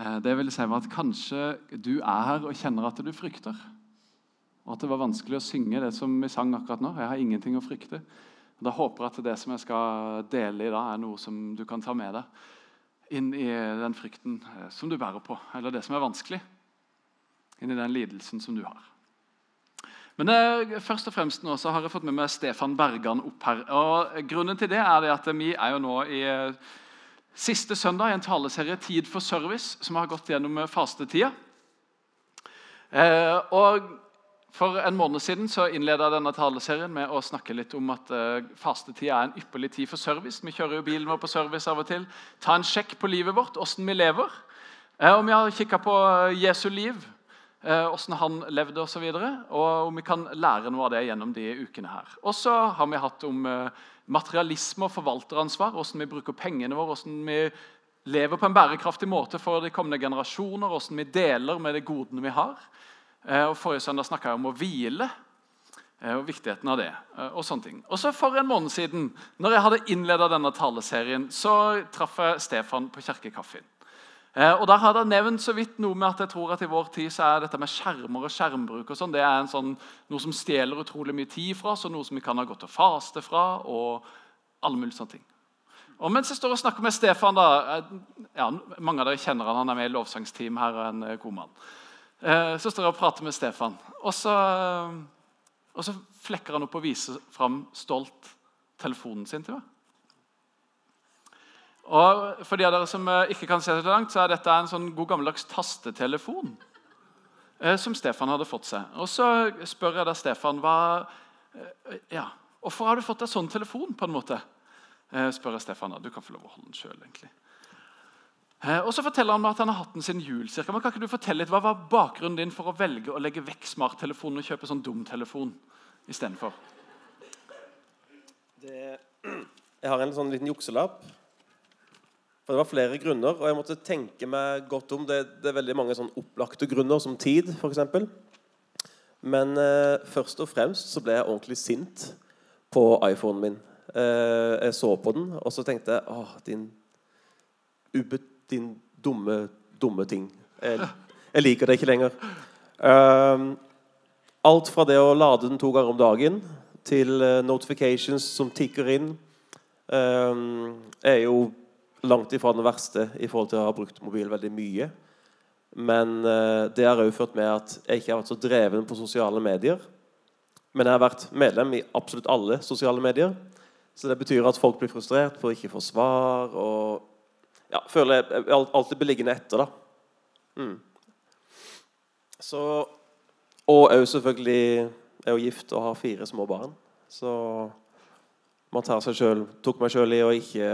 Eh, det vil si at kanskje du er her og kjenner at du frykter. Og at det var vanskelig å synge det som vi sang akkurat nå. Jeg har ingenting å frykte. Da håper jeg at det som jeg skal dele i dag, er noe som du kan ta med deg inn i den frykten eh, som du bærer på, eller det som er vanskelig. Inn i den lidelsen som du har. Men eh, først og fremst nå så har jeg fått med meg Stefan Bergan opp her. og Grunnen til det er det at vi er jo nå i siste søndag i en taleserie 'Tid for service', som har gått gjennom eh, fastetida. Eh, For en måned siden så innleda denne taleserien med å snakke litt om at eh, fastetida er en ypperlig tid for service. Vi kjører jo bilen vår på service av og til. Ta en sjekk på livet vårt, åssen vi lever. Eh, vi har kikka på eh, Jesu liv, åssen han levde osv. Og, så og om vi kan lære noe av det gjennom de ukene her. Og så har vi hatt om materialisme og forvalteransvar, hvordan vi bruker pengene våre, hvordan vi lever på en bærekraftig måte for de kommende generasjoner, hvordan vi deler med de godene vi har. Eh, og Forrige søndag snakka jeg om å hvile eh, og viktigheten av det. Eh, og sånne ting. Og så For en måned siden når jeg hadde innleda denne taleserien, så traff jeg Stefan på kirkekaffen. Og Der hadde jeg nevnt så vidt noe med at jeg tror at i vår tid så er dette med skjermer og skjermbruk og sånn, det er sånn, noe som stjeler utrolig mye tid fra oss, og noe som vi kan ha gått og faste fra. og alle mulige sånne ting. Og Mens jeg står og snakker med Stefan da, ja, Mange av dere kjenner han, han er med i lovsangsteam her. og en god mann. Eh, så står jeg og prater med Stefan, og så, og så flekker han opp og viser fram stolt telefonen sin til meg. Og For de av dere som eh, ikke kan se så langt, så er dette en sånn god gammeldags tastetelefon eh, som Stefan hadde fått seg. Og Så spør jeg da Stefan hva, eh, ja, hvorfor har du fått deg sånn telefon. på en måte? Spør jeg Stefan. da. Du kan få lov å holde den sjøl. egentlig. og så forteller han meg at han har hatt den sin jul. Cirka. Men kan ikke du fortelle litt, Hva var bakgrunnen din for å velge å legge vekk smarttelefonen og kjøpe sånn dumtelefon istedenfor? Jeg har en sånn liten jukselapp for Det var flere grunner, og jeg måtte tenke meg godt om. Det, det er veldig mange sånn opplagte grunner, som tid, f.eks. Men eh, først og fremst så ble jeg ordentlig sint på iPhonen min. Eh, jeg så på den, og så tenkte jeg Åh, din, din dumme, dumme ting. Jeg, jeg, liker det ikke lenger. Eh, alt fra det å lade den to ganger om dagen til eh, notifications som tikker inn, eh, er jo langt ifra den verste i forhold til å ha brukt mobil veldig mye. Men uh, det har òg ført med at jeg ikke har vært så dreven på sosiale medier. Men jeg har vært medlem i absolutt alle sosiale medier. Så det betyr at folk blir frustrert på å ikke få svar. Og ja, føler jeg alltid blir liggende etter, da. Mm. Så Og òg selvfølgelig er jo gift og har fire små barn. Så man tar seg selv, tok meg sjøl i å ikke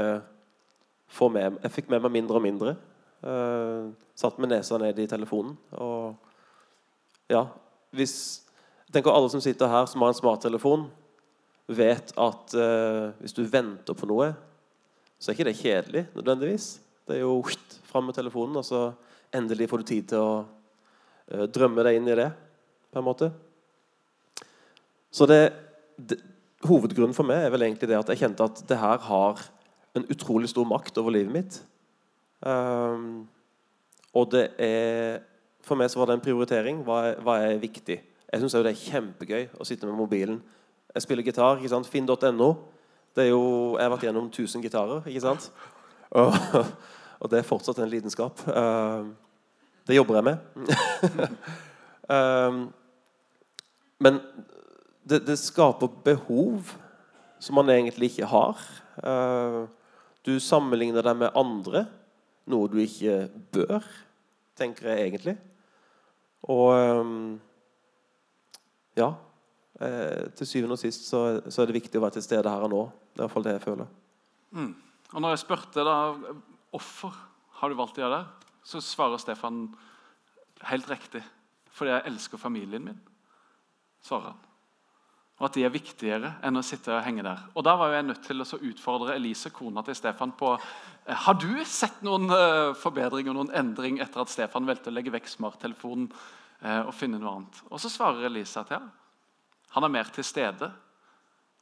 med, jeg fikk med meg mindre og mindre. Uh, satt med nesa ned i telefonen. Og ja hvis, Jeg tenker alle som sitter her, som har en smarttelefon, vet at uh, hvis du venter på noe, så er ikke det kjedelig nødvendigvis. Det er jo fram med telefonen, og så endelig får du tid til å uh, drømme deg inn i det. på en måte. Så det, det, Hovedgrunnen for meg er vel egentlig det at jeg kjente at det her har en utrolig stor makt over livet mitt. Um, og det er For meg så var det en prioritering. Hva er, hva er viktig? Jeg syns det er kjempegøy å sitte med mobilen. Jeg spiller gitar. ikke sant? Finn.no. Det er jo, Jeg har vært gjennom 1000 gitarer. ikke sant? Og, og det er fortsatt en lidenskap. Um, det jobber jeg med. um, men det, det, skaper behov som man egentlig ikke har. Uh, du sammenligner deg med andre, noe du ikke bør, tenker jeg egentlig. Og ehm, ja eh, Til syvende og sist så, er det viktig å være til stede her og nå. Det er iallfall det jeg føler. Mm. Og når jeg spurte da, hvorfor har du valgt å gjøre det, så svarer Stefan helt riktig. Fordi jeg elsker familien min, svarer han. Og at de er viktigere enn å sitte og henge der. Og Da var jeg nødt til å utfordre Elise, kona til Stefan, på eh, Har du sett noen uh, forbedring og noen endring etter at Stefan valgte å legge vekk smarttelefonen uh, og finne noe annet? Og Så svarer Elise at ja, han er mer til stede.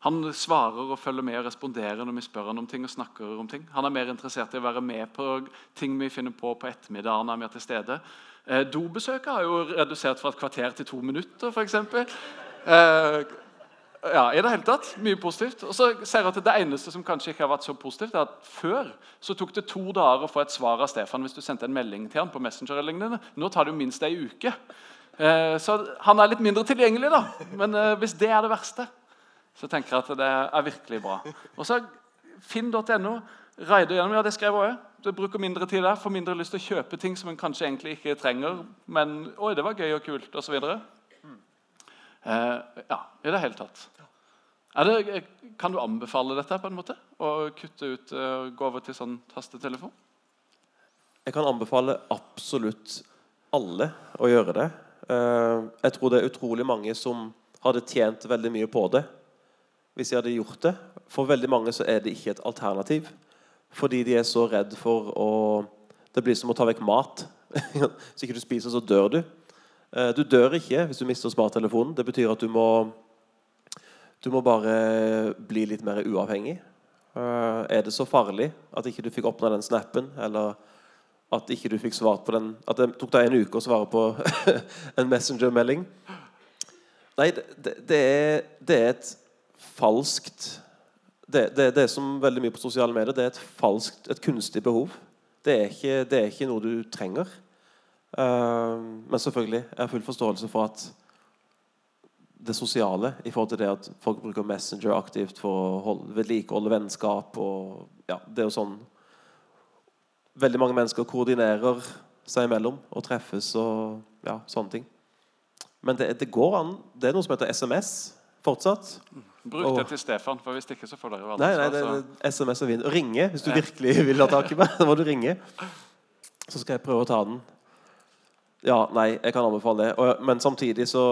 Han svarer og følger med og responderer når vi spør han om ting. og snakker om ting. Han er mer interessert i å være med på ting vi finner på på ettermiddagen. er mer til stede. Eh, dobesøket har jo redusert fra et kvarter til to minutter, f.eks. Eh, ja, i det hele tatt, Mye positivt. Og så ser jeg at Det eneste som kanskje ikke har vært så positivt, er at før så tok det to dager å få et svar av Stefan hvis du sendte en melding til han på Messenger. eller lignende. Nå tar det jo minst ei uke. Eh, så han er litt mindre tilgjengelig, da. Men eh, hvis det er det verste, så tenker jeg at det er virkelig bra. Og så Finn.no. Reide gjennom, ja, det skrev jeg også. Du bruker mindre tid der, får mindre lyst til å kjøpe ting som en kanskje egentlig ikke trenger, men oi, det var gøy og kult, osv. Eh, ja, i det hele tatt. Det, kan du anbefale dette på en måte? Å kutte ut, og gå over til sånn tastetelefon? Jeg kan anbefale absolutt alle å gjøre det. Uh, jeg tror det er utrolig mange som hadde tjent veldig mye på det hvis de hadde gjort det. For veldig mange så er det ikke et alternativ. Fordi de er så redd for å Det blir som å ta vekk mat. Hvis ikke du spiser, så dør du. Uh, du dør ikke hvis du mister smarttelefonen. Det betyr at du må du må bare bli litt mer uavhengig. Uh, er det så farlig at ikke du fikk åpna den snappen, eller at ikke du fikk svart på den At det tok deg en uke å svare på en Messenger-melding? Nei, det, det, er, det, er, et falskt det, det, er som veldig mye på sosiale medier. Det er et falskt, et kunstig behov. Det er ikke, det er ikke noe du trenger. Uh, men selvfølgelig, jeg har full forståelse for at det sosiale i forhold til det at folk bruker Messenger aktivt for å vedlikeholde vennskap. og ja, det er jo sånn Veldig mange mennesker koordinerer seg imellom og treffes og ja, sånne ting. Men det, det, går an. Det er noe som heter SMS fortsatt. Bruk og, det til Stefan, for hvis ikke så får dere Nei, nei, det, det, SMS og vinn. Ringe hvis du virkelig vil ha tak i meg. Da må du ringe. Så skal jeg prøve å ta den. Ja, nei, jeg kan anbefale det. Men samtidig så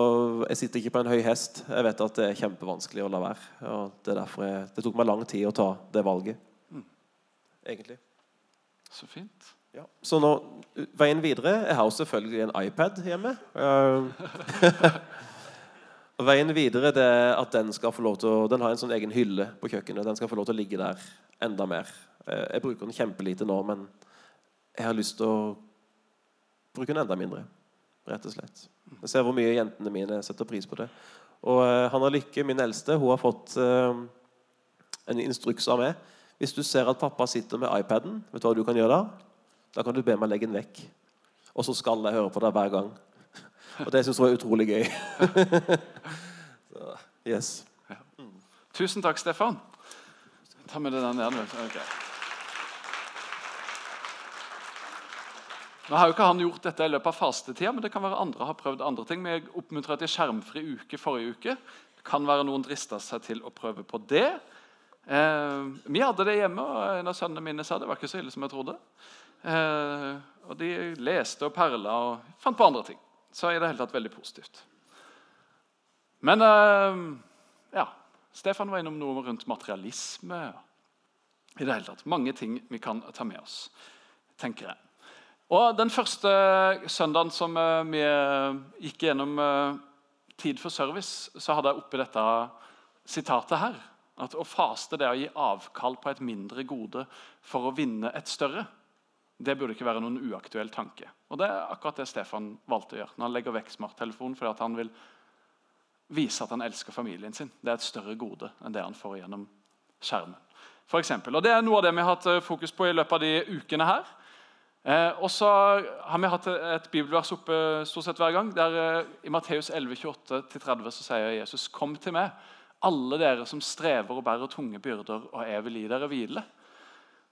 Jeg sitter ikke på en høy hest. Jeg vet at det er kjempevanskelig å la være. Og det, er derfor jeg, det tok meg lang tid å ta det valget. Mm. Egentlig. Så fint. Ja. Så nå, veien videre Jeg har jo selvfølgelig en iPad hjemme. Uh, veien videre det er at den skal få lov til å Den har en sånn egen hylle på kjøkkenet. Den skal få lov til å ligge der enda mer. Uh, jeg bruker den kjempelite nå, men jeg har lyst til å bruker den enda mindre. Rett og slett. Jeg ser hvor mye jentene mine setter pris på det. Og uh, Hanna Lykke, min eldste, hun har fått uh, en instruks av meg. Hvis du ser at pappa sitter med iPaden, vet du hva du kan gjøre da? Da kan du be meg legge den vekk. Og så skal jeg høre på deg hver gang. Og det syns jeg var utrolig gøy. så, yes. Tusen takk, Stefan. Ta med det der nede. Okay. Nå har jo ikke han gjort dette i løpet av fastetida, men det kan være andre har prøvd andre ting. Vi oppmuntra til skjermfri uke forrige uke. Det kan være noen drista seg til å prøve på det. Eh, vi hadde det hjemme, og en av sønnene mine sa det var ikke så ille som jeg trodde. Eh, og de leste og perla og fant på andre ting. Så i det hele tatt veldig positivt. Men eh, ja, Stefan var innom noe rundt materialisme. I det hele tatt, Mange ting vi kan ta med oss, tenker jeg. Og Den første søndagen som eh, vi eh, gikk gjennom eh, Tid for service, så hadde jeg oppi dette sitatet her. At å faste det er å gi avkall på et mindre gode for å vinne et større. Det burde ikke være noen uaktuell tanke. Og Det er akkurat det Stefan valgte å gjøre når han legger vekk smarttelefonen fordi han vil vise at han elsker familien sin. Det er et større gode enn det han får gjennom skjermen. For eksempel. og Det er noe av det vi har hatt fokus på i løpet av de ukene her. Eh, og så har vi hatt et bibelvers oppe stort sett hver gang. der eh, I Matteus 11, 28-30 så sier Jesus.: Kom til meg, alle dere som strever og bærer tunge byrder, og jeg vil gi dere hvile.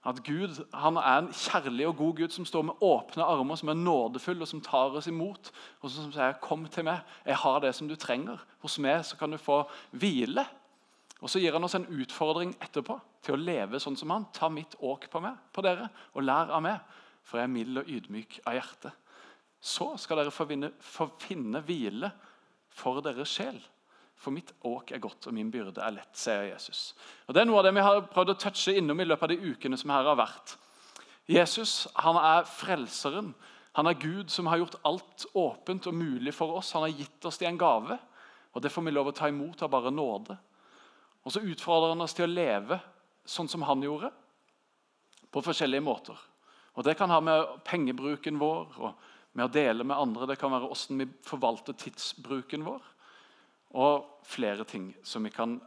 At Gud han er en kjærlig og god Gud som står med åpne armer, som er nådefull og som tar oss imot. Og som sier 'Kom til meg, jeg har det som du trenger'. Hos meg så kan du få hvile. Og Så gir han oss en utfordring etterpå til å leve sånn som han. Ta mitt åk på meg, på dere, og lær av meg for jeg er mild og ydmyk av hjerte. Så skal dere få, vinne, få finne hvile for deres sjel. For mitt åk er godt, og min byrde er lett, sier Jesus. Og Det er noe av det vi har prøvd å touche innom i løpet av de ukene som her har vært. Jesus han er frelseren. Han er Gud som har gjort alt åpent og mulig for oss. Han har gitt oss det en gave, og det får vi lov å ta imot av bare nåde. Og så utfordrer han oss til å leve sånn som han gjorde, på forskjellige måter. Og Det kan ha med pengebruken vår og med å dele med andre. Det kan være hvordan vi forvalter tidsbruken vår. Og flere ting som vi kan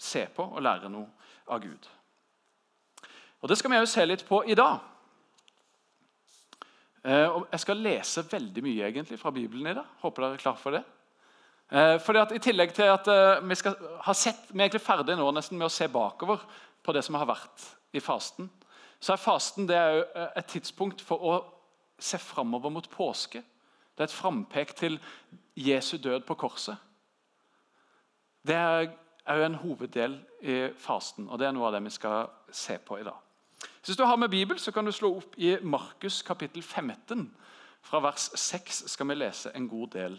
se på og lære noe av Gud. Og Det skal vi òg se litt på i dag. Eh, jeg skal lese veldig mye egentlig fra Bibelen i dag. Håper dere er klar for det. Eh, fordi at I tillegg til at eh, vi skal ha sett, vi er egentlig ferdige nå nesten med å se bakover på det som har vært i fasten, så er fasten er et tidspunkt for å se framover mot påske. Det er et frampek til Jesu død på korset. Det er òg en hoveddel i fasten, og det er noe av det vi skal se på i dag. Hvis du har med Bibel, så kan du slå opp i Markus kapittel 15. Fra vers 6 skal vi lese en god del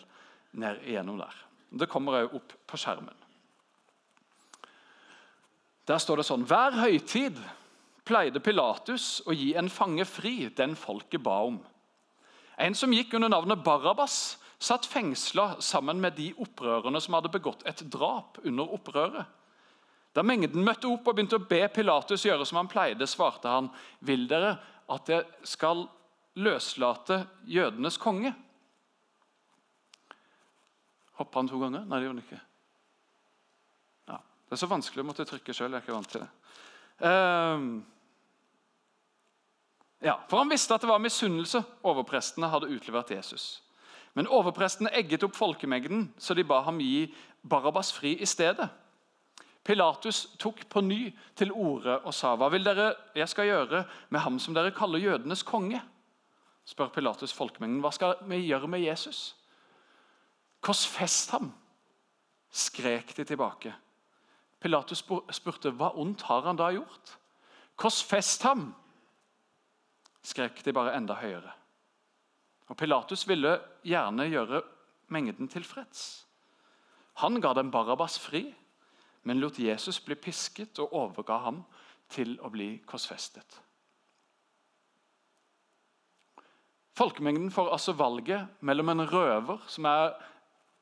ned igjennom der. Det kommer òg opp på skjermen. Der står det sånn Hver høytid pleide Pilatus å gi en fange fri, den folket ba om. En som gikk under navnet Barabas, satt fengsla sammen med de opprørerne som hadde begått et drap under opprøret. Da mengden møtte opp og begynte å be Pilatus gjøre som han pleide, svarte han, vil dere at jeg skal løslate jødenes konge? Hoppa han to ganger? Nei, det gjorde han ikke. Ja, det er så vanskelig å måtte trykke sjøl. Jeg er ikke vant til det. Um, ja, for Han visste at det var misunnelse overprestene hadde utlevert Jesus. Men overprestene egget opp folkemengden, så de ba ham gi Barabas fri i stedet. Pilatus tok på ny til orde og sa, 'Hva vil dere jeg skal gjøre med ham som dere kaller jødenes konge?' spør Pilatus folkemengden. 'Hva skal vi gjøre med Jesus?' 'Korsfest ham', skrek de tilbake. Pilatus spurte, 'Hva ondt har han da gjort?' 'Korsfest ham', skrek de bare enda høyere. Og Pilatus ville gjerne gjøre mengden tilfreds. Han ga dem Barabas fri, men lot Jesus bli pisket og overga ham til å bli korsfestet. Folkemengden får altså valget mellom en røver som har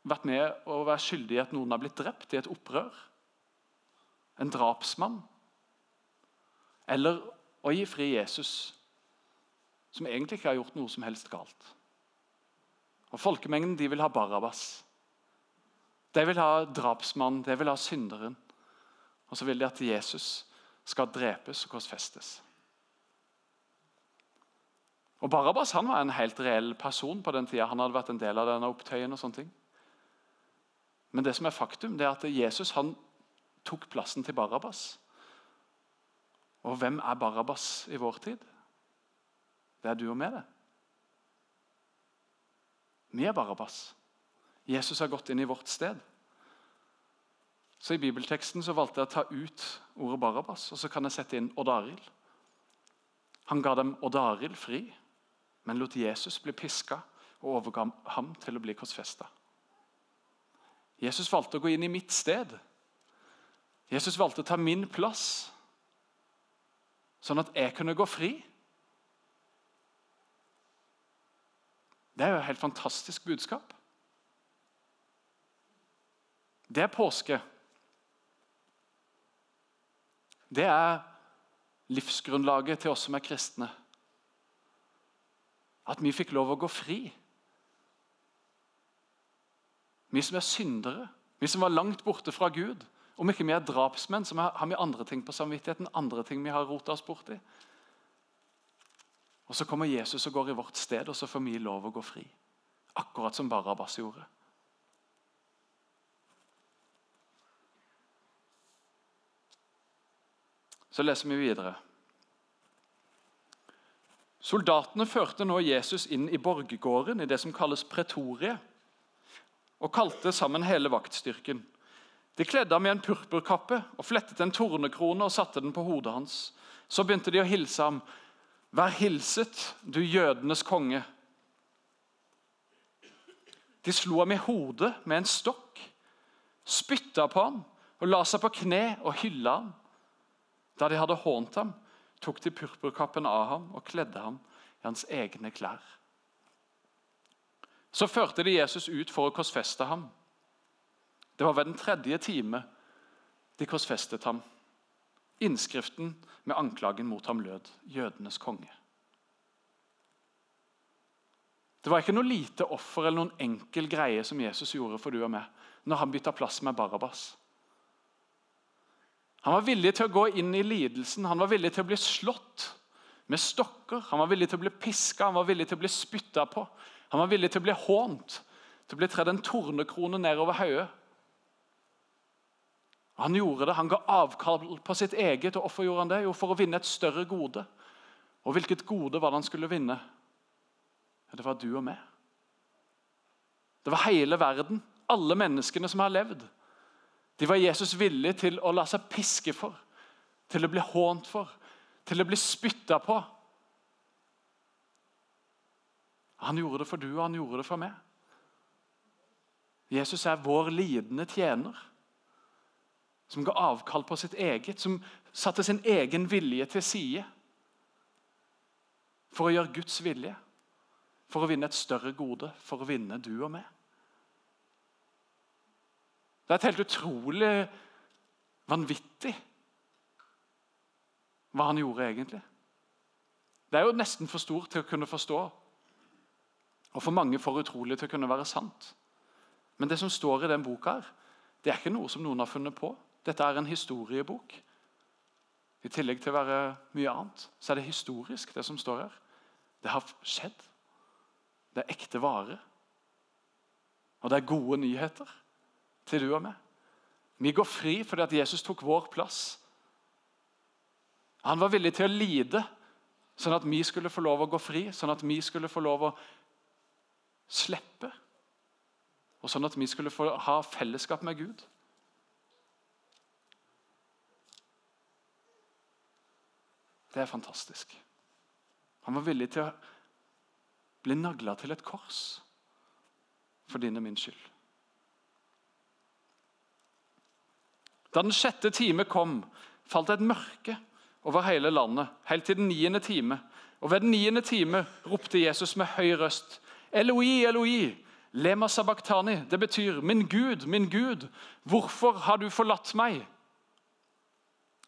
vært med å være skyldig i at noen har blitt drept i et opprør, en drapsmann, eller å gi fri Jesus som egentlig ikke har gjort noe som helst galt. Og Folkemengden de vil ha Barabas. De vil ha drapsmannen, de vil ha synderen. Og så vil de at Jesus skal drepes og korsfestes. Og Barabas han var en helt reell person på den tida. Han hadde vært en del av denne opptøyen. og sånne ting. Men det som er faktum, det er at Jesus han tok plassen til Barabas. Og hvem er Barabas i vår tid? Det er du og meg, det. Vi er Barabas. Jesus har gått inn i vårt sted. Så I bibelteksten så valgte jeg å ta ut ordet Barabas og så kan jeg sette inn Odd Arild. Han ga dem Odd Arild fri, men lot Jesus bli piska og overga ham til å bli korsfesta. Jesus valgte å gå inn i mitt sted. Jesus valgte å ta min plass, sånn at jeg kunne gå fri. Det er jo et helt fantastisk budskap. Det er påske. Det er livsgrunnlaget til oss som er kristne. At vi fikk lov å gå fri. Vi som er syndere, vi som var langt borte fra Gud. Om ikke vi er drapsmenn, så har vi andre ting på samvittigheten. andre ting vi har rota oss borti. Og Så kommer Jesus og går i vårt sted, og så får vi lov å gå fri. Akkurat som Barabas gjorde. Så leser vi videre. Soldatene førte nå Jesus inn i borggården, i det som kalles pretoriet, og kalte sammen hele vaktstyrken. De kledde ham i en purpurkappe og flettet en tornekrone og satte den på hodet hans. Så begynte de å hilse ham. Vær hilset, du jødenes konge. De slo ham i hodet med en stokk, spytta på ham og la seg på kne og hylla ham. Da de hadde hånt ham, tok de purpurkappen av ham og kledde ham i hans egne klær. Så førte de Jesus ut for å korsfeste ham. Det var ved den tredje time, De korsfestet ham. Innskriften med anklagen mot ham lød 'Jødenes konge'. Det var ikke noe lite offer eller noen enkel greie som Jesus gjorde for du og meg når han bytta plass med Barabas. Han var villig til å gå inn i lidelsen, han var villig til å bli slått med stokker. Han var villig til å bli piska, han var villig til å bli spytta på. Han var villig til å bli hånt, til å bli tredd en tornekrone nedover hodet. Han gjorde det, han ga avkall på sitt eget. og Hvorfor gjorde han det? Jo, For å vinne et større gode. Og hvilket gode var det han skulle vinne? Ja, det var du og meg. Det var hele verden. Alle menneskene som har levd. De var Jesus villig til å la seg piske for, til å bli hånt for, til å bli spytta på. Han gjorde det for du, og han gjorde det for meg. Jesus er vår lidende tjener, som ga avkall på sitt eget, som satte sin egen vilje til side for å gjøre Guds vilje, for å vinne et større gode, for å vinne du og meg. Det er et helt utrolig vanvittig hva han gjorde egentlig. Det er jo nesten for stort til å kunne forstå, og for mange for utrolig til å kunne være sant. Men det som står i den boka, her, det er ikke noe som noen har funnet på. Dette er en historiebok. I tillegg til å være mye annet, så er det historisk, det som står her. Det har skjedd. Det er ekte vare. Og det er gode nyheter til du og meg. Vi går fri fordi at Jesus tok vår plass. Han var villig til å lide, sånn at vi skulle få lov å gå fri, sånn at vi skulle få lov å slippe. Og sånn at vi skulle få ha fellesskap med Gud. Det er fantastisk. Han var villig til å bli nagla til et kors for din og min skyld. Da den sjette time kom, falt det et mørke over hele landet, helt til den niende time. Og Ved den niende time ropte Jesus med høy røst, Eloi, Eloi, lema sabachthani. Det betyr, min Gud, min Gud, hvorfor har du forlatt meg?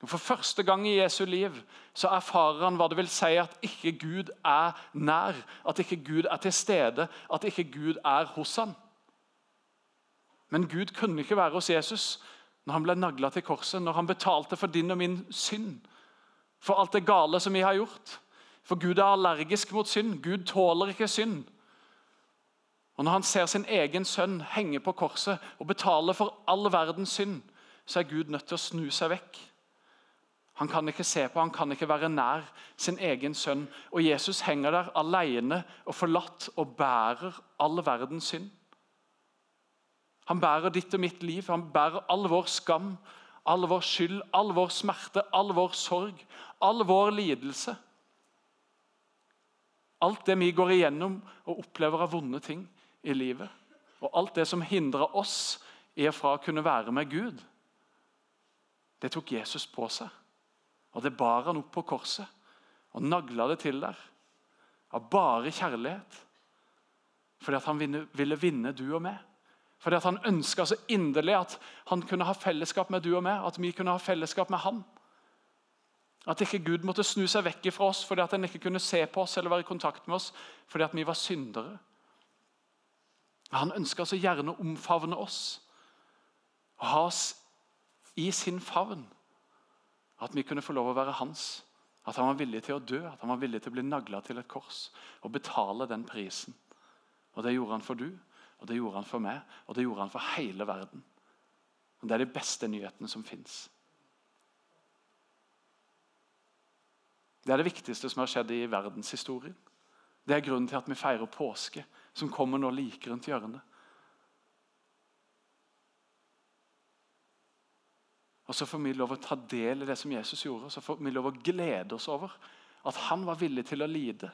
For første gang i Jesu liv så erfarer han hva det vil si at ikke Gud er nær, at ikke Gud er til stede, at ikke Gud er hos ham. Men Gud kunne ikke være hos Jesus når han ble nagla til korset, når han betalte for din og min synd. For alt det gale som vi har gjort. For Gud er allergisk mot synd. Gud tåler ikke synd. Og Når han ser sin egen sønn henge på korset og betale for all verdens synd, så er Gud nødt til å snu seg vekk. Han kan ikke se på, han kan ikke være nær sin egen sønn. Og Jesus henger der alene og forlatt og bærer all verdens synd. Han bærer ditt og mitt liv. Han bærer all vår skam, all vår skyld, all vår smerte, all vår sorg, all vår lidelse. Alt det vi går igjennom og opplever av vonde ting i livet. Og alt det som hindrer oss i å kunne være med Gud. Det tok Jesus på seg. Og det bar han opp på korset og nagla det til der. Av bare kjærlighet. Fordi at han ville vinne du og meg. Fordi at Han ønska så inderlig at han kunne ha fellesskap med du og meg. At vi kunne ha fellesskap med han. At ikke Gud måtte snu seg vekk fra oss fordi at han ikke kunne se på oss eller være i kontakt med oss fordi at vi var syndere. Han ønska så gjerne å omfavne oss og ha oss i sin favn. At vi kunne få lov å være hans. At han var villig til å dø, at han var villig til å bli nagla til et kors og betale den prisen. Og Det gjorde han for du, og det gjorde han for meg, og det gjorde han for hele verden. Og Det er de beste nyhetene som fins. Det er det viktigste som har skjedd i verdenshistorien. Det er grunnen til at vi feirer påske, som kommer nå like rundt hjørnet. Og Så får vi lov å ta del i det som Jesus gjorde, og så får vi lov å glede oss over at han var villig til å lide.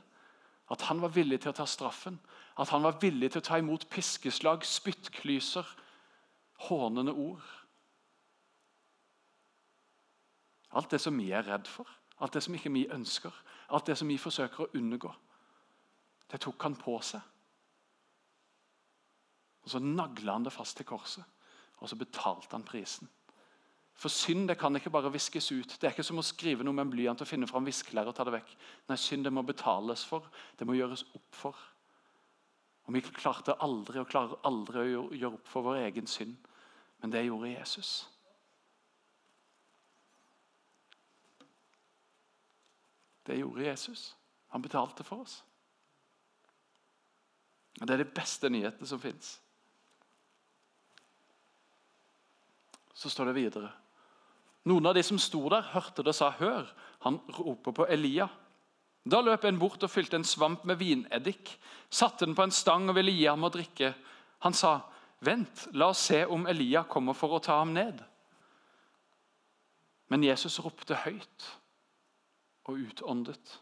At han var villig til å ta straffen. At han var villig til å ta imot piskeslag, spyttklyser, hånende ord. Alt det som vi er redd for, alt det som ikke vi ønsker, alt det som vi forsøker å unngå. Det tok han på seg. Og Så nagla han det fast til korset, og så betalte han prisen. For synd det kan ikke bare viskes ut. Det er ikke som å skrive noe med en blyant og finne fram viskelær og ta det vekk. Nei, synd det må betales for. Det må gjøres opp for. Og Vi klarte aldri og klarer aldri å gjøre opp for vår egen synd, men det gjorde Jesus. Det gjorde Jesus. Han betalte for oss. Og Det er de beste nyhetene som fins. Så står det videre. Noen av de som sto der, hørte det og sa, 'Hør, han roper på Elia.' Da løp en bort og fylte en svamp med vineddik, satte den på en stang og ville gi ham å drikke. Han sa, 'Vent, la oss se om Elia kommer for å ta ham ned.' Men Jesus ropte høyt og utåndet.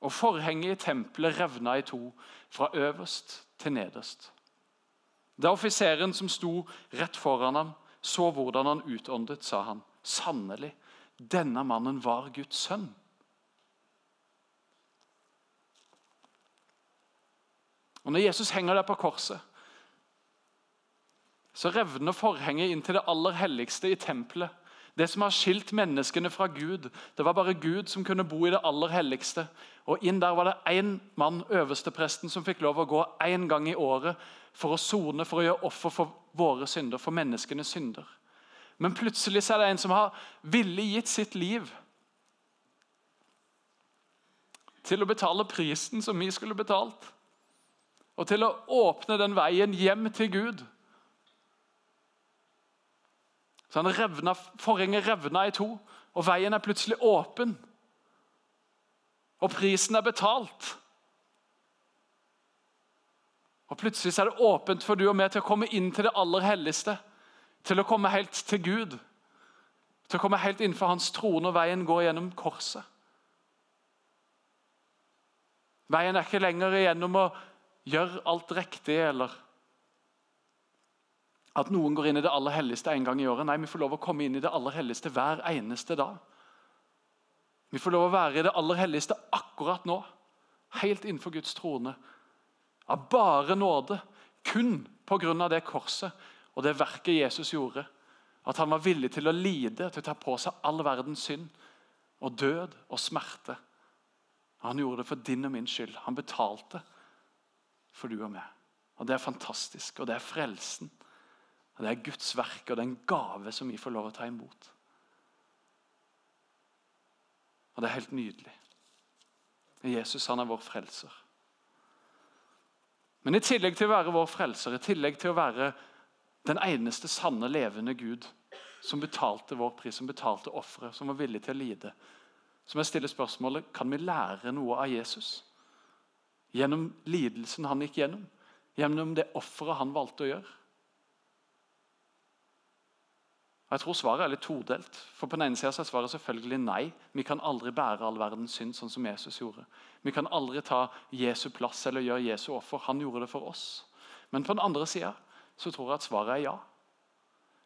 Og forhenget i tempelet revna i to, fra øverst til nederst. Da offiseren som sto rett foran ham, så hvordan han utåndet, sa han, sannelig, denne mannen var Guds sønn. Og Når Jesus henger der på korset, så revner forhenget inn til det aller helligste i tempelet. Det som har skilt menneskene fra Gud. Det var bare Gud som kunne bo i det aller helligste. Og Inn der var det én mann, øverstepresten, som fikk lov å gå én gang i året for å sone, for å gjøre offer for våre synder, for menneskenes synder. Men plutselig er det en som har villig gitt sitt liv til å betale prisen som vi skulle betalt. Og til å åpne den veien hjem til Gud. Så han revna, Forhenget revna i to, og veien er plutselig åpen. Og prisen er betalt. Og Plutselig er det åpent for du og meg til å komme inn til det aller helligste. Til å komme helt til Gud. Til å komme helt innenfor hans trone, og veien går gjennom korset. Veien er ikke lenger igjennom å gjøre alt riktig, eller at noen går inn i det aller helligste en gang i året. Nei, vi får lov å komme inn i det aller helligste hver eneste dag. Vi får lov å være i det aller helligste akkurat nå. Helt innenfor Guds trone. Av bare nåde. Kun pga. det korset og det verket Jesus gjorde. At han var villig til å lide, til å ta på seg all verdens synd og død og smerte. Han gjorde det for din og min skyld. Han betalte for du og meg. Og Det er fantastisk, og det er frelsen. Og Det er Guds verk, og det er en gave som vi får lov å ta imot. Og det er helt nydelig. Jesus han er vår frelser. Men i tillegg til å være vår frelser, i tillegg til å være den eneste sanne, levende Gud som betalte vår pris, som betalte offeret, som var villig til å lide, så jeg stille spørsmålet kan vi lære noe av Jesus. Gjennom lidelsen han gikk gjennom, gjennom det offeret han valgte å gjøre. Jeg tror Svaret er litt todelt. For På den ene siden er svaret selvfølgelig nei. Vi kan aldri bære all verdens synd sånn som Jesus gjorde. Vi kan aldri ta Jesu plass eller gjøre Jesu offer. Han gjorde det for oss. Men på den andre sida så tror jeg at svaret er ja.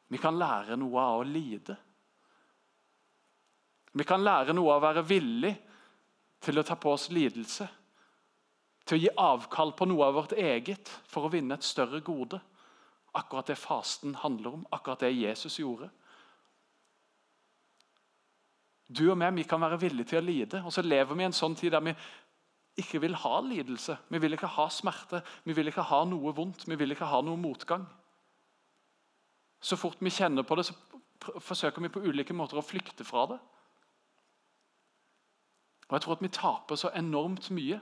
Vi kan lære noe av å lide. Vi kan lære noe av å være villig til å ta på oss lidelse. Til å gi avkall på noe av vårt eget for å vinne et større gode. Akkurat det fasten handler om, akkurat det Jesus gjorde. Du og meg vi kan være villige til å lide, og så lever vi i en sånn tid der vi ikke vil ha lidelse. Vi vil ikke ha smerte, vi vil ikke ha noe vondt, vi vil ikke ha noe motgang. Så fort vi kjenner på det, så forsøker vi på ulike måter å flykte fra det. Og Jeg tror at vi taper så enormt mye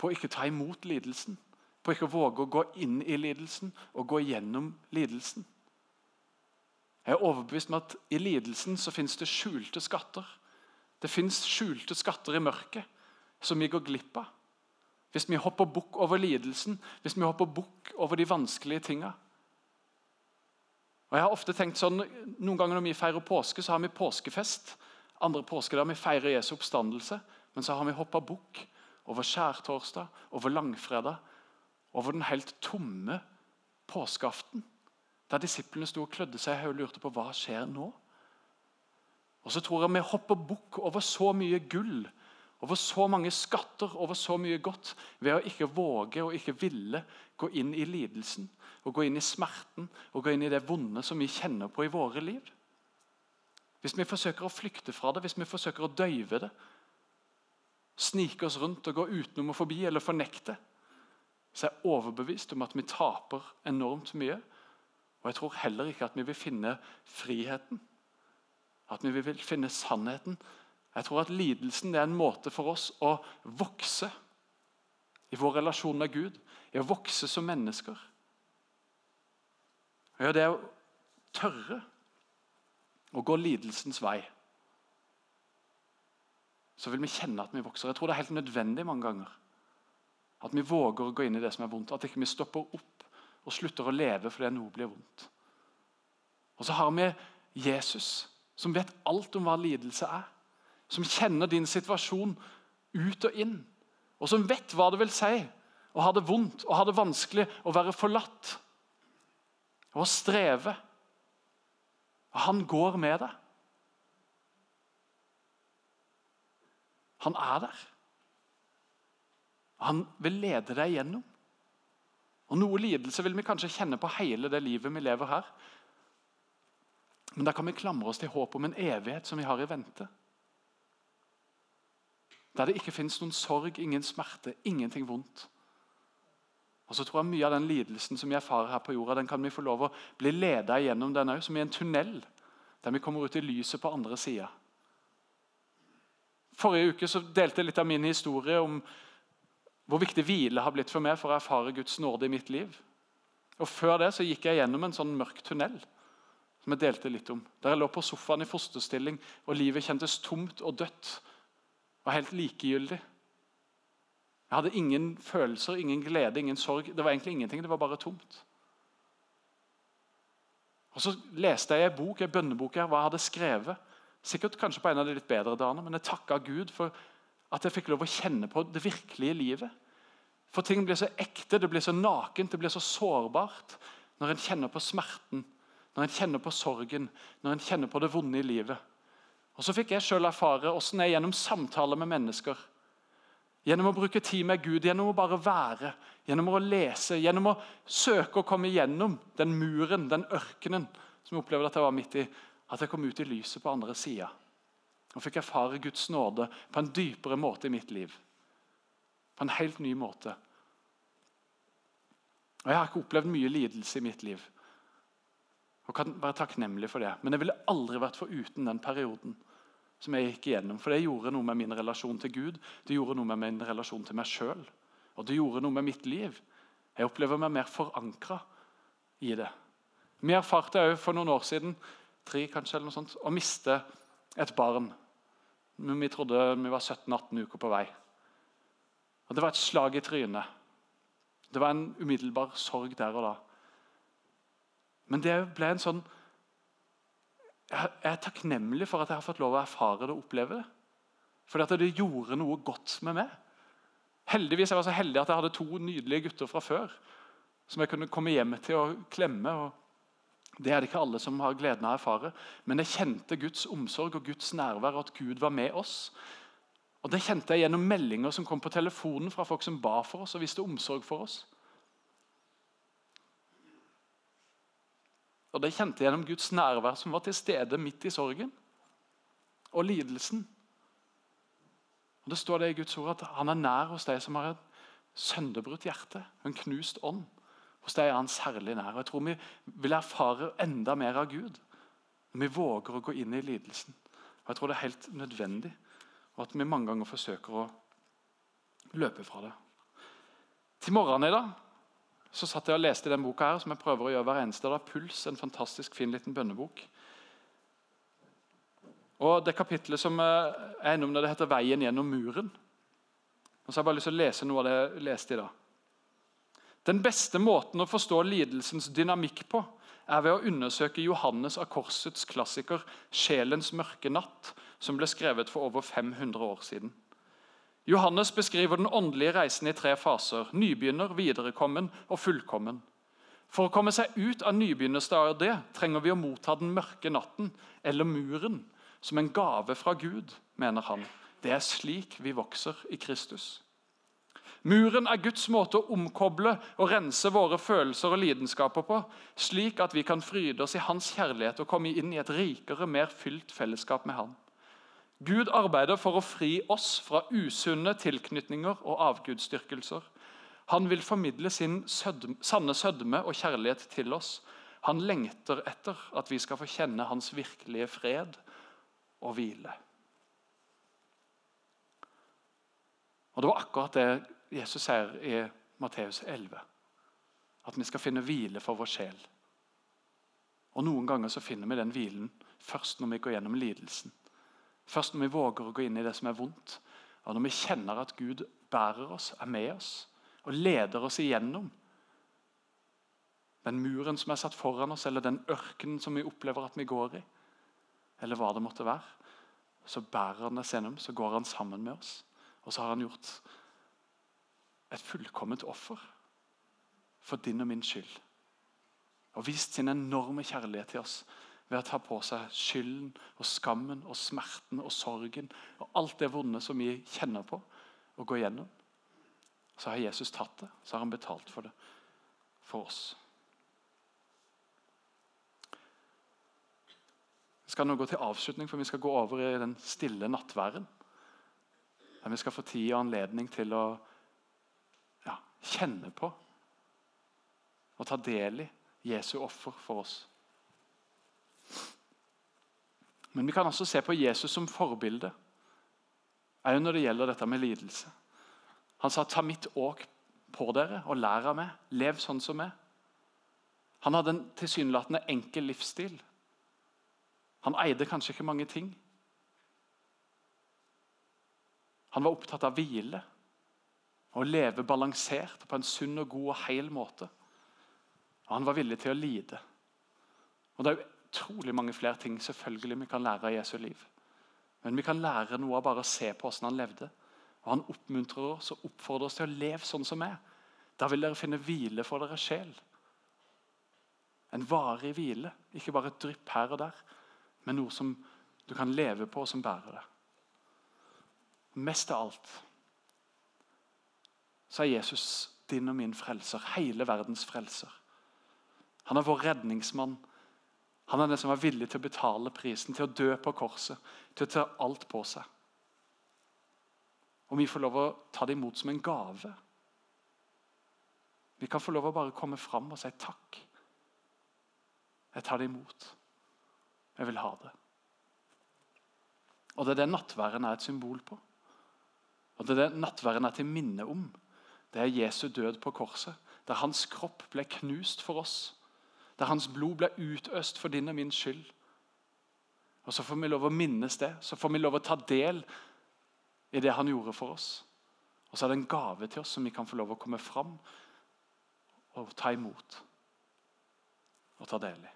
på å ikke ta imot lidelsen på ikke å våge å gå inn i lidelsen og gå gjennom lidelsen. Jeg er overbevist om at i lidelsen så finnes det skjulte skatter. Det fins skjulte skatter i mørket som vi går glipp av. Hvis vi hopper bukk over lidelsen, hvis vi hopper bukk over de vanskelige tinga. Og jeg har ofte tenkt sånn, Noen ganger når vi feirer påske, så har vi påskefest. Andre påskedager vi feirer Jesu oppstandelse. Men så har vi hoppa bukk over skjærtorsdag, over langfredag over den helt tomme påskeaften. Der disiplene sto og klødde seg og lurte på hva skjer nå. Og så tror jeg vi hopper bukk over så mye gull over så mange skatter, over så mye godt, ved å ikke våge og ikke ville gå inn i lidelsen, og gå inn i smerten og gå inn i det vonde som vi kjenner på i våre liv. Hvis vi forsøker å flykte fra det, hvis vi forsøker å døyve det, snike oss rundt og gå utenom og forbi eller fornekte, så er jeg overbevist om at vi taper enormt mye. Og jeg tror heller ikke at vi vil finne friheten, at vi vil finne sannheten. Jeg tror at lidelsen er en måte for oss å vokse i vår relasjon med Gud, i å vokse som mennesker. Ja, det er å tørre å gå lidelsens vei. Så vil vi kjenne at vi vokser. Jeg tror det er helt nødvendig mange ganger. At vi våger å gå inn i det som er vondt. At ikke vi stopper opp og slutter å leve fordi noe blir vondt. Og så har vi Jesus, som vet alt om hva lidelse er. Som kjenner din situasjon ut og inn. Og som vet hva det vil si å ha det vondt og ha det vanskelig å være forlatt. Og å streve. Og han går med deg. Han er der. Han vil lede deg gjennom. Og Noe lidelse vil vi kanskje kjenne på hele det livet vi lever her. Men da kan vi klamre oss til håp om en evighet som vi har i vente. Der det ikke finnes noen sorg, ingen smerte, ingenting vondt. Og så tror jeg Mye av den lidelsen som vi erfarer her på jorda, den kan vi få lov å bli ledet gjennom den òg, som i en tunnel. Der vi kommer ut i lyset på andre sida. Forrige uke så delte jeg litt av min historie om hvor viktig hvile har blitt for meg for å erfare Guds nåde i mitt liv. Og Før det så gikk jeg gjennom en sånn mørk tunnel som jeg delte litt om. Der jeg lå på sofaen i fosterstilling, og livet kjentes tomt og dødt. Og helt likegyldig. Jeg hadde ingen følelser, ingen glede, ingen sorg. Det var egentlig ingenting, det var bare tomt. Og Så leste jeg en bok, en bønnebok her, hva jeg hadde skrevet. Sikkert kanskje på en av de litt bedre dagene, men jeg takka Gud for at jeg fikk lov å kjenne på det virkelige livet. For ting blir så ekte, det blir så nakent, det blir så sårbart når en kjenner på smerten, når en kjenner på sorgen, når en kjenner på det vonde i livet. Og Så fikk jeg selv erfare hvordan jeg gjennom samtaler med mennesker, gjennom å bruke tid med Gud, gjennom å bare være, gjennom å lese, gjennom å søke å komme gjennom den muren, den ørkenen som jeg opplevde at jeg var midt i, at jeg kom ut i lyset på andre sida og fikk erfare Guds nåde på en dypere måte i mitt liv. På en helt ny måte. Og Jeg har ikke opplevd mye lidelse i mitt liv og kan være takknemlig for det. Men jeg ville aldri vært foruten den perioden som jeg gikk igjennom. For det gjorde noe med min relasjon til Gud, det gjorde noe med min relasjon til meg sjøl. Og det gjorde noe med mitt liv. Jeg opplever meg mer forankra i det. Vi erfarte òg for noen år siden tre kanskje, eller noe sånt, å miste et barn. Men vi trodde vi var 17-18 uker på vei. Og Det var et slag i trynet. Det var en umiddelbar sorg der og da. Men det ble en sånn Jeg er takknemlig for at jeg har fått lov å erfare det og oppleve det. Fordi at det gjorde noe godt med meg. Heldigvis jeg var så heldig at jeg hadde to nydelige gutter fra før. Som jeg kunne komme hjem til og klemme. og det er det ikke alle som har gleden av å erfare. Men jeg kjente Guds omsorg og Guds nærvær, og at Gud var med oss. Og Det kjente jeg gjennom meldinger som kom på telefonen fra folk som ba for oss og viste omsorg for oss. Og det kjente jeg gjennom Guds nærvær som var til stede midt i sorgen og lidelsen. Og Det står det i Guds ord at han er nær hos deg som har et sønderbrutt hjerte, en knust ånd. Hos deg er han særlig nær. Og Jeg tror vi vil erfare enda mer av Gud når vi våger å gå inn i lidelsen. Og Jeg tror det er helt nødvendig, og at vi mange ganger forsøker å løpe fra det. Til morgenen i dag så satt jeg og leste den boka her, som jeg prøver å gjøre hver eneste dag. 'Puls', en fantastisk fin liten bønnebok. Og Det kapitlet som er innom det heter 'Veien gjennom muren'. Og så har jeg bare lyst til å lese noe av det jeg leste i dag. Den beste måten å forstå lidelsens dynamikk på er ved å undersøke Johannes av Korsets klassiker 'Sjelens mørke natt', som ble skrevet for over 500 år siden. Johannes beskriver den åndelige reisen i tre faser nybegynner, viderekommen og fullkommen. For å komme seg ut av nybegynnerstadiet trenger vi å motta den mørke natten, eller muren, som en gave fra Gud, mener han, Det er slik vi vokser i Kristus. Muren er Guds måte å omkoble og rense våre følelser og lidenskaper på, slik at vi kan fryde oss i Hans kjærlighet og komme inn i et rikere, mer fylt fellesskap med Han. Gud arbeider for å fri oss fra usunne tilknytninger og avgudsdyrkelser. Han vil formidle sin sødme, sanne sødme og kjærlighet til oss. Han lengter etter at vi skal få kjenne hans virkelige fred og hvile. Og Det var akkurat det Jesus sier i Matteus 11. At vi skal finne hvile for vår sjel. Og Noen ganger så finner vi den hvilen først når vi går gjennom lidelsen. Først når vi våger å gå inn i det som er vondt, og når vi kjenner at Gud bærer oss, er med oss og leder oss igjennom den muren som er satt foran oss, eller den ørkenen som vi opplever at vi går i, eller hva det måtte være, så bærer han oss gjennom, så går han sammen med oss. Og så har han gjort et fullkomment offer for din og min skyld. Og vist sin enorme kjærlighet til oss ved å ta på seg skylden og skammen og smerten og sorgen og alt det vonde som vi kjenner på og går gjennom. Så har Jesus tatt det, så har han betalt for det for oss. Vi skal nå gå til avslutning, for vi skal gå over i den stille nattværen. Der vi skal få tid og anledning til å ja, kjenne på og ta del i Jesu offer for oss. Men vi kan også se på Jesus som forbilde, òg når det gjelder dette med lidelse. Han sa 'ta mitt åk på dere og lær av meg'. Lev sånn som meg. Han hadde en tilsynelatende enkel livsstil. Han eide kanskje ikke mange ting. Han var opptatt av hvile og å leve balansert på en sunn og god og heil måte. Og han var villig til å lide. Og Det er utrolig mange flere ting selvfølgelig vi kan lære av Jesu liv. Men vi kan lære noe av bare å se på hvordan han levde. Og Han oppmuntrer oss og oppfordrer oss til å leve sånn som meg. Da vil dere finne hvile for deres sjel. En varig hvile, ikke bare et drypp her og der, men noe som du kan leve på, og som bærer det. Mest av alt så er Jesus din og min frelser, hele verdens frelser. Han er vår redningsmann. Han er den som er villig til å betale prisen, til å dø på korset, til å ta alt på seg. Og vi får lov å ta det imot som en gave. Vi kan få lov å bare komme fram og si takk. Jeg tar det imot. Jeg vil ha det. Og Det er det nattværen er et symbol på. Og Det er det nattværen er til minne om. Det er Jesu død på korset, der hans kropp ble knust for oss. Der hans blod ble utøst for din og min skyld. Og Så får vi lov å minnes det, så får vi lov å ta del i det han gjorde for oss. Og så er det en gave til oss som vi kan få lov å komme fram og ta imot og ta del i.